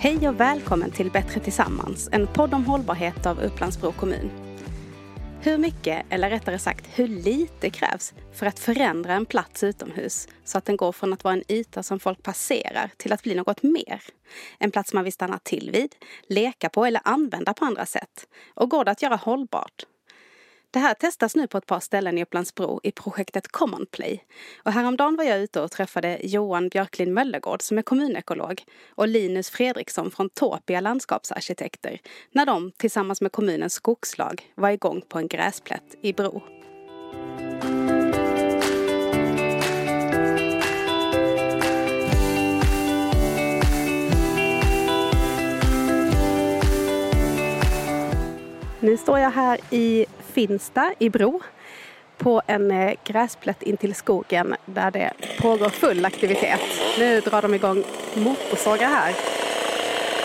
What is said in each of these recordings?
Hej och välkommen till Bättre Tillsammans, en podd om hållbarhet av Upplandsbro kommun. Hur mycket, eller rättare sagt hur lite krävs för att förändra en plats utomhus så att den går från att vara en yta som folk passerar till att bli något mer? En plats man vill stanna till vid, leka på eller använda på andra sätt. Och går det att göra hållbart? Det här testas nu på ett par ställen i Upplandsbro i projektet Common Play. Och häromdagen var jag ute och träffade Johan Björklin Möllegård som är kommunekolog och Linus Fredriksson från Topia landskapsarkitekter när de tillsammans med kommunens skogslag var igång på en gräsplätt i Bro. Nu står jag här i Finsta i Bro på en eh, gräsplätt in till skogen där det pågår full aktivitet. Nu drar de igång motorsågar här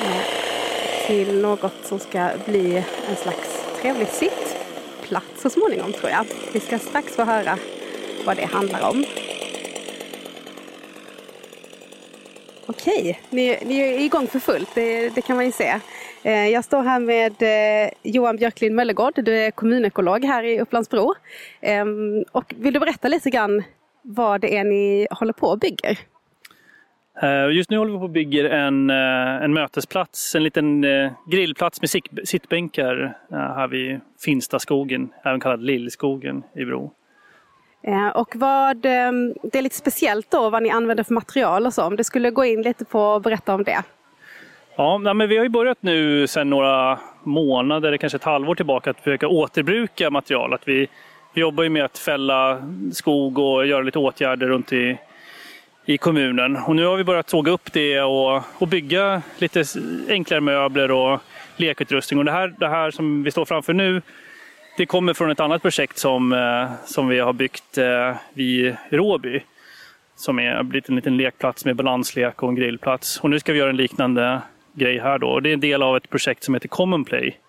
eh, till något som ska bli en slags trevlig sittplats så småningom tror jag. Vi ska strax få höra vad det handlar om. Okej, ni, ni är igång för fullt, det, det kan man ju se. Eh, jag står här med eh, Johan Björklin Möllegård, du är kommunekolog här i Upplandsbro. Ehm, och vill du berätta lite grann vad det är ni håller på och bygger? Eh, just nu håller vi på och bygger en, en mötesplats, en liten grillplats med sittbänkar här vid Finstaskogen, även kallad Lillskogen i Bro. Eh, och vad, ehm, det är lite speciellt då vad ni använder för material och så, om du skulle gå in lite på och berätta om det. Ja, men vi har ju börjat nu sedan några månader, kanske ett halvår tillbaka, att försöka återbruka material. Att vi, vi jobbar ju med att fälla skog och göra lite åtgärder runt i, i kommunen. Och nu har vi börjat såga upp det och, och bygga lite enklare möbler och lekutrustning. Och det här, det här som vi står framför nu, det kommer från ett annat projekt som, eh, som vi har byggt eh, vid Råby. Som är blivit en liten lekplats med balanslek och en grillplats. Och nu ska vi göra en liknande grej här då. Det är en del av ett projekt som heter Common Play.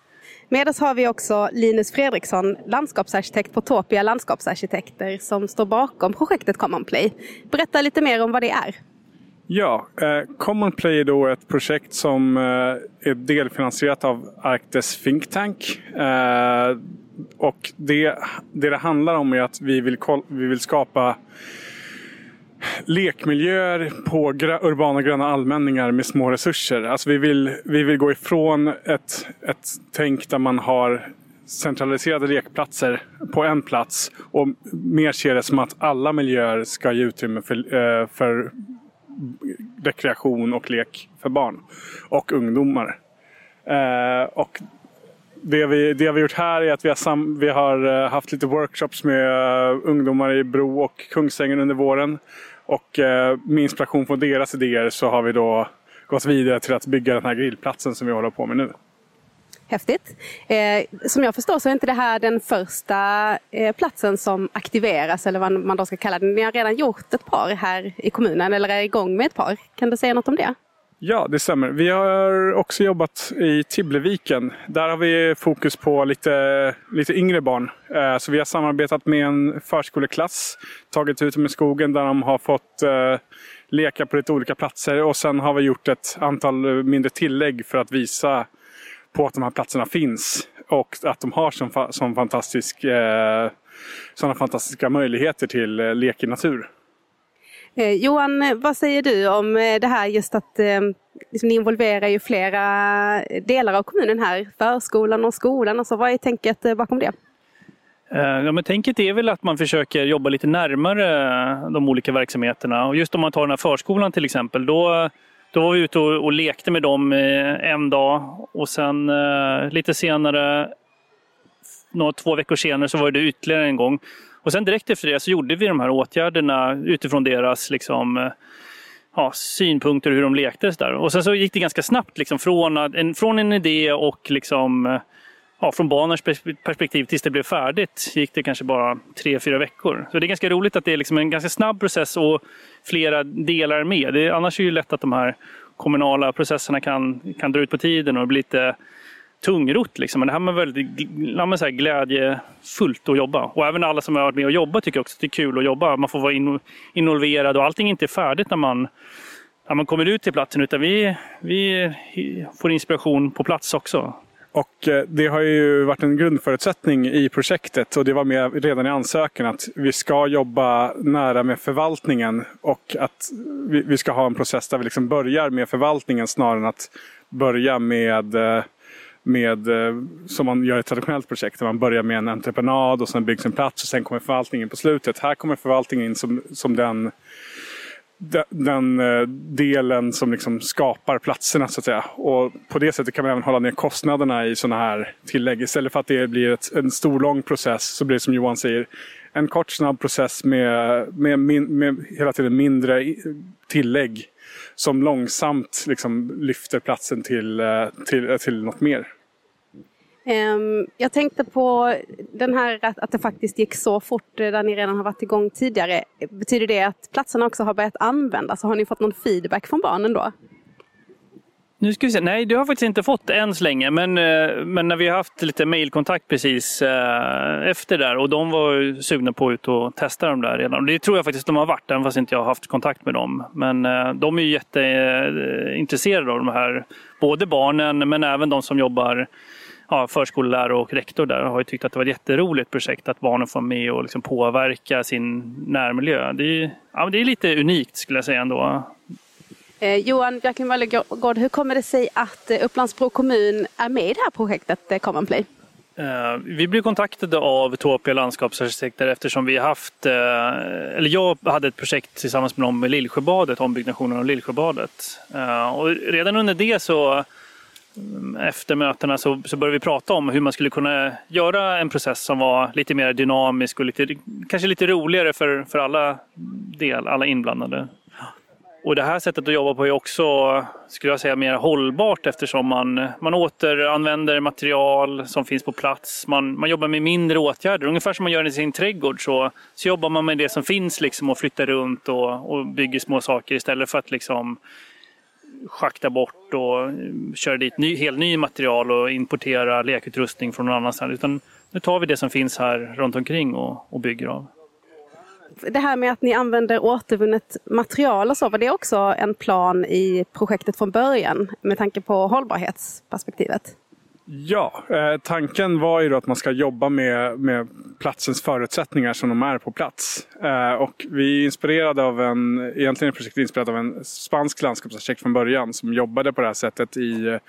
Med oss har vi också Linus Fredriksson, landskapsarkitekt på Topia landskapsarkitekter som står bakom projektet Common Play. Berätta lite mer om vad det är. Ja, eh, Common Play är då ett projekt som eh, är delfinansierat av Arktis Think Tank. Eh, och det, det det handlar om är att vi vill, vi vill skapa lekmiljöer på urbana gröna allmänningar med små resurser. Alltså vi, vill, vi vill gå ifrån ett, ett tänk där man har centraliserade lekplatser på en plats och mer se det som att alla miljöer ska ge utrymme för, eh, för rekreation och lek för barn och ungdomar. Eh, och det vi, det vi gjort här är att vi har, sam, vi har eh, haft lite workshops med eh, ungdomar i Bro och Kungsängen under våren. Och eh, med inspiration från deras idéer så har vi då gått vidare till att bygga den här grillplatsen som vi håller på med nu. Häftigt. Eh, som jag förstår så är inte det här den första eh, platsen som aktiveras eller vad man då ska kalla det. Ni har redan gjort ett par här i kommunen eller är igång med ett par. Kan du säga något om det? Ja, det stämmer. Vi har också jobbat i Tibbleviken. Där har vi fokus på lite, lite yngre barn. Eh, så vi har samarbetat med en förskoleklass, tagit ut dem i skogen där de har fått eh, leka på lite olika platser. Och sen har vi gjort ett antal mindre tillägg för att visa på att de här platserna finns. Och att de har sån, sån fantastisk, eh, sådana fantastiska möjligheter till lek i natur. Eh, Johan, vad säger du om eh, det här just att eh, liksom, ni involverar ju flera delar av kommunen här, förskolan och skolan. Alltså, vad är tänket eh, bakom det? Eh, ja, men tänket är väl att man försöker jobba lite närmare de olika verksamheterna. Och just om man tar den här förskolan till exempel, då, då var vi ute och, och lekte med dem en dag och sen lite senare, några, två veckor senare, så var det ytterligare en gång. Och sen direkt efter det så gjorde vi de här åtgärderna utifrån deras liksom, eh, ja, synpunkter hur de lekte. Där. Och sen så gick det ganska snabbt liksom, från, en, från en idé och liksom, eh, ja, från barnens perspektiv tills det blev färdigt gick det kanske bara tre, fyra veckor. Så det är ganska roligt att det är liksom en ganska snabb process och flera delar med. Det, annars är det ju lätt att de här kommunala processerna kan, kan dra ut på tiden och bli lite tungrott. Liksom. Men det här med väldigt ja, så här, glädjefullt att jobba. Och även alla som har varit med och jobbat tycker också att det är kul att jobba. Man får vara in, involverad och allting är inte färdigt när man, när man kommer ut till platsen utan vi, vi får inspiration på plats också. Och eh, det har ju varit en grundförutsättning i projektet och det var med redan i ansökan att vi ska jobba nära med förvaltningen och att vi ska ha en process där vi liksom börjar med förvaltningen snarare än att börja med eh, med, eh, som man gör i ett traditionellt projekt. Där man börjar med en entreprenad och sen byggs en plats och sen kommer förvaltningen på slutet. Här kommer förvaltningen in som, som den den eh, delen som liksom skapar platserna så att säga. Och på det sättet kan man även hålla ner kostnaderna i sådana här tillägg. Istället för att det blir ett, en stor lång process så blir det som Johan säger en kort snabb process med, med, med, med hela tiden mindre tillägg som långsamt liksom lyfter platsen till, eh, till, till något mer. Ehm, jag tänkte på den här att, att det faktiskt gick så fort eh, där ni redan har varit igång tidigare. Betyder det att platserna också har börjat användas? Har ni fått någon feedback från barnen då? Nu ska vi se. Nej, det har jag faktiskt inte fått än så länge. Men, eh, men när vi har haft lite mailkontakt precis eh, efter där och de var sugna på att ut och testa dem där redan. Det tror jag faktiskt de har varit, även fast inte jag har haft kontakt med dem. Men de är jätteintresserade av de här, både barnen men även de som jobbar ja, förskollärare och rektor där har ju tyckt att det var ett jätteroligt projekt att barnen får med och liksom påverka sin närmiljö. Det är, ja, det är lite unikt skulle jag säga ändå. Eh, Johan Björklund Wallegård, hur kommer det sig att eh, Upplandsbro kommun är med i det här projektet eh, Common Play? Uh, vi blev kontaktade av Topia landskapsarkitekter eftersom vi haft, eller jag hade ett projekt tillsammans med dem med Lillsjöbadet, ombyggnationen av Lillsjöbadet. Och redan under det så efter mötena så, så började vi prata om hur man skulle kunna göra en process som var lite mer dynamisk och lite, kanske lite roligare för, för alla, del, alla inblandade. Och det här sättet att jobba på är också, skulle jag säga, mer hållbart eftersom man, man återanvänder material som finns på plats. Man, man jobbar med mindre åtgärder. Ungefär som man gör i sin trädgård så, så jobbar man med det som finns liksom och flyttar runt och, och bygger små saker istället för att liksom schakta bort och eh, köra dit ny, helt ny material och importera lekutrustning från någon annanstans. Utan nu tar vi det som finns här runt omkring och, och bygger av. Det här med att ni använder återvunnet material och så, var det också en plan i projektet från början med tanke på hållbarhetsperspektivet? Ja, eh, tanken var ju då att man ska jobba med, med platsens förutsättningar som de är på plats. Eh, och vi är inspirerade av en, egentligen är projektet inspirerat av en spansk landskapsarkitekt från början som jobbade på det här sättet i eh,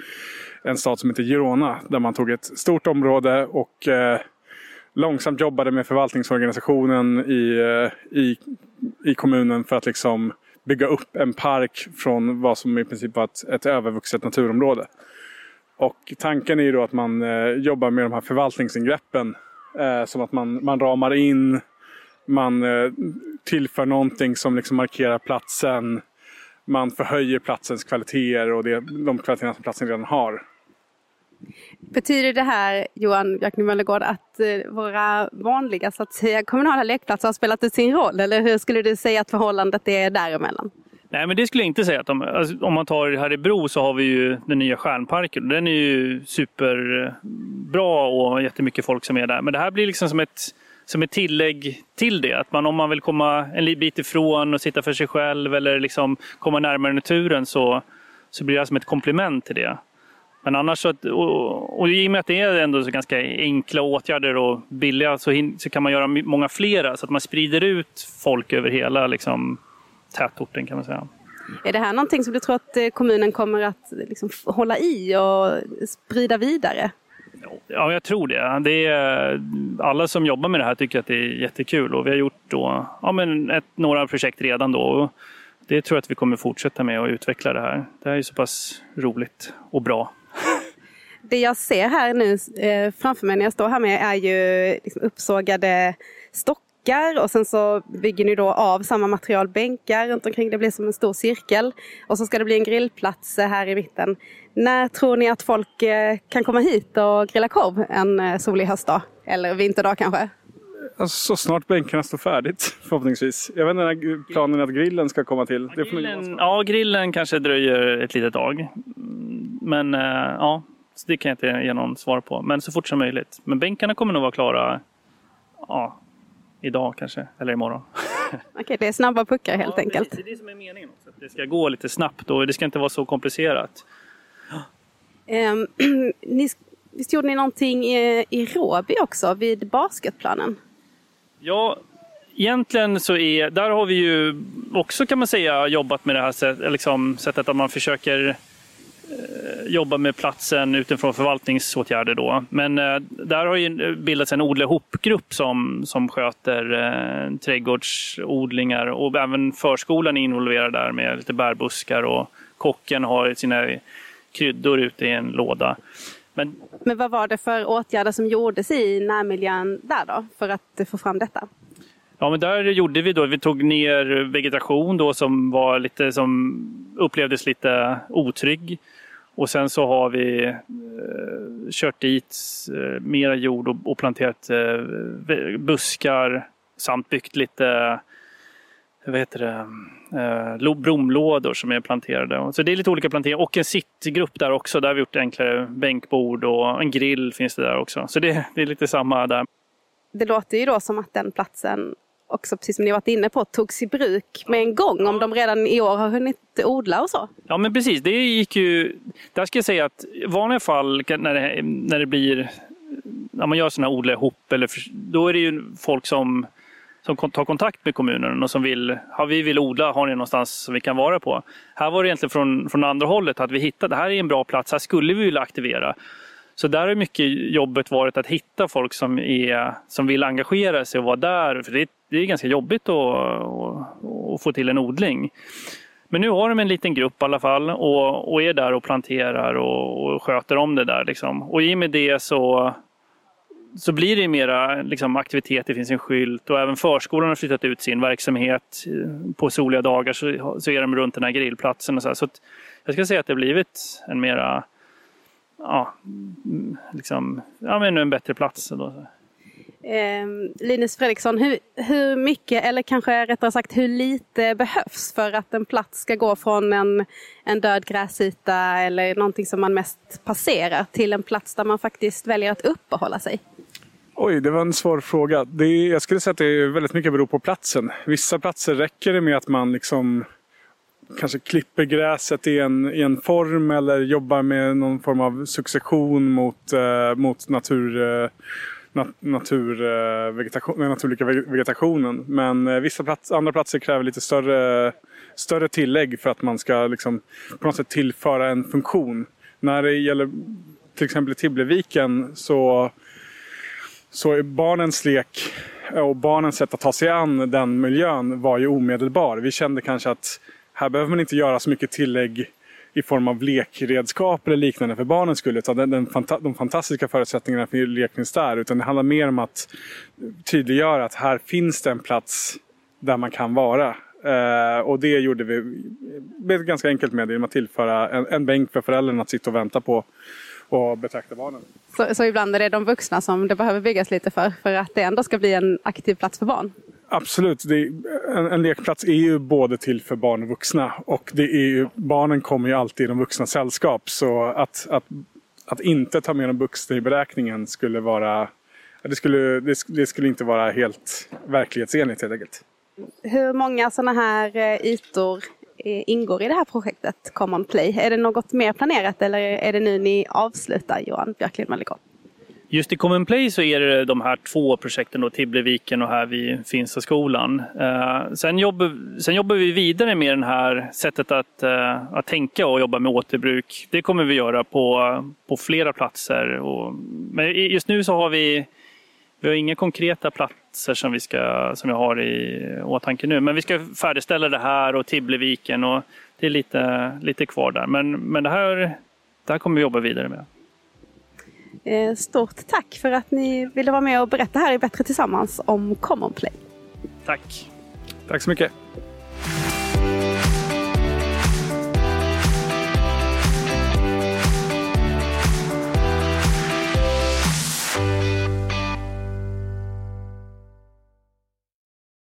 en stad som heter Girona. Där man tog ett stort område och eh, långsamt jobbade med förvaltningsorganisationen i, eh, i, i kommunen för att liksom bygga upp en park från vad som i princip var ett, ett övervuxet naturområde. Och tanken är ju då att man eh, jobbar med de här förvaltningsingreppen. Eh, som att man, man ramar in, man eh, tillför någonting som liksom markerar platsen. Man förhöjer platsens kvaliteter och det, de kvaliteterna som platsen redan har. Betyder det här, Johan Björkning Möllergård, att eh, våra vanliga så att säga, kommunala lekplatser har spelat ut sin roll? Eller hur skulle du säga att förhållandet är däremellan? Nej, men det skulle jag inte säga. Att de, alltså, om man tar här i Bro så har vi ju den nya Stjärnparken. Den är ju superbra och jättemycket folk som är där. Men det här blir liksom som ett, som ett tillägg till det. Att man, om man vill komma en bit ifrån och sitta för sig själv eller liksom komma närmare naturen så, så blir det som ett komplement till det. Men annars så, och, och i och med att det är ändå så ganska enkla åtgärder och billiga så, hin, så kan man göra många flera så att man sprider ut folk över hela liksom, tätorten kan man säga. Är det här någonting som du tror att eh, kommunen kommer att liksom hålla i och sprida vidare? Ja, jag tror det. det är, alla som jobbar med det här tycker att det är jättekul och vi har gjort då, ja, men ett, några projekt redan då. det tror jag att vi kommer fortsätta med och utveckla det här. Det här är så pass roligt och bra. Det jag ser här nu eh, framför mig när jag står här med är ju liksom uppsågade stockar bänkar och sen så bygger ni då av samma material bänkar runt omkring. Det blir som en stor cirkel. Och så ska det bli en grillplats eh, här i mitten. När tror ni att folk eh, kan komma hit och grilla korv en eh, solig höstdag? Eller vinterdag kanske? Alltså, så snart bänkarna står färdigt förhoppningsvis. Jag vet inte när planen är att grillen ska komma till. Ja, grillen, ja, grillen kanske dröjer ett litet tag. Men ja, det kan jag inte ge någon svar på. Men så fort som möjligt. Men bänkarna kommer nog vara klara ja, idag kanske, eller imorgon. Okej, det är snabba puckar helt ja, enkelt. Precis, det är det som är meningen också. Att det ska gå lite snabbt och det ska inte vara så komplicerat. Um, ni, visst gjorde ni någonting i, i Råby också, vid basketplanen? Ja, egentligen så är, där har vi ju också kan man säga jobbat med det här sätt, liksom, sättet att man försöker Eh, jobba med platsen utifrån förvaltningsåtgärder. Då. Men eh, där har ju bildats en odla ihop-grupp som, som sköter eh, trädgårdsodlingar och även förskolan är involverad där med lite bärbuskar och kocken har sina kryddor ute i en låda. Men, Men vad var det för åtgärder som gjordes i närmiljön där då för att få fram detta? Ja, men där gjorde vi då, vi tog ner vegetation då som var lite som upplevdes lite otrygg. Och sen så har vi eh, kört dit eh, mera jord och, och planterat eh, buskar samt byggt lite vad heter det, eh, bromlådor som är planterade. Så det är lite olika planteringar och en sittgrupp där också. Där har vi gjort enklare bänkbord och en grill finns det där också. Så det, det är lite samma där. Det låter ju då som att den platsen också, precis som ni varit inne på, togs i bruk med en gång om de redan i år har hunnit odla och så. Ja men precis, det gick ju... Där ska jag säga att i vanliga fall när det, när det blir... När man gör sådana här odla ihop, eller, då är det ju folk som som tar kontakt med kommunen och som vill, ja, vi vill odla, har ni någonstans som vi kan vara på? Här var det egentligen från, från andra hållet, att vi hittade, det här är en bra plats, här skulle vi vilja aktivera. Så där har mycket jobbet varit att hitta folk som, är, som vill engagera sig och vara där. För det, det är ganska jobbigt att, att, få till en odling. Men nu har de en liten grupp i alla fall och, och är där och planterar och, och sköter om det där. Liksom. Och i och med det så, så blir det mera liksom, aktivitet, det finns en skylt och även förskolan har flyttat ut sin verksamhet. På soliga dagar så, så är de runt den här grillplatsen. Och så, så jag ska säga att det har blivit en mera ja, liksom, ja, men en bättre plats. Då. Eh, Linus Fredriksson, hur, hur mycket, eller kanske rättare sagt hur lite behövs för att en plats ska gå från en, en död gräsyta eller någonting som man mest passerar till en plats där man faktiskt väljer att uppehålla sig? Oj, det var en svår fråga. Det, jag skulle säga att det väldigt mycket beror på platsen. Vissa platser räcker det med att man liksom kanske klipper gräset i en, i en form eller jobbar med någon form av succession mot, eh, mot natur, eh, nat, natur, eh, vegetation, den naturliga vegetationen. Men eh, vissa plats, andra platser kräver lite större, större tillägg för att man ska liksom, på något sätt tillföra en funktion. När det gäller till exempel i Tibbleviken så så barnens lek och barnens sätt att ta sig an den miljön var ju omedelbar. Vi kände kanske att här behöver man inte göra så mycket tillägg i form av lekredskap eller liknande för barnens skull. Utan den, den fanta de fantastiska förutsättningarna för lek finns där. Utan det handlar mer om att tydliggöra att här finns det en plats där man kan vara. Uh, och det gjorde vi eh, ganska enkelt med genom att tillföra en, en bänk för föräldrarna att sitta och vänta på och betrakta barnen. Så, så ibland är det de vuxna som det behöver byggas lite för, för att det ändå ska bli en aktiv plats för barn? Absolut. Är, en, en, lekplats är ju både till för barn och vuxna. Och det är ju, barnen kommer ju alltid i de vuxnas sällskap. Så att, att, att inte ta med de vuxna i beräkningen skulle vara... Det skulle, det, det skulle inte vara helt verklighetsenligt helt enkelt. Hur många sådana här eh, ytor eh, ingår i det här projektet Common Play? Är det något mer planerat eller är det nu ni avslutar Johan Björklund Mallikon? Just i Common Play så är det de här två projekten, då, Tibbleviken och här vid Finstaskolan. Eh, sen, jobbar, sen jobbar vi vidare med det här sättet att, eh, att tänka och jobba med återbruk. Det kommer vi göra på, på flera platser. Och, men just nu så har vi, vi har inga konkreta platser som vi, ska, som vi har i åtanke nu. Men vi ska färdigställa det här och Tibbleviken och det är lite, lite kvar där. Men, men det, här, det här kommer vi jobba vidare med. Eh, stort tack för att ni ville vara med och berätta här i Bättre Tillsammans om Common Play. Tack. Tack så mycket.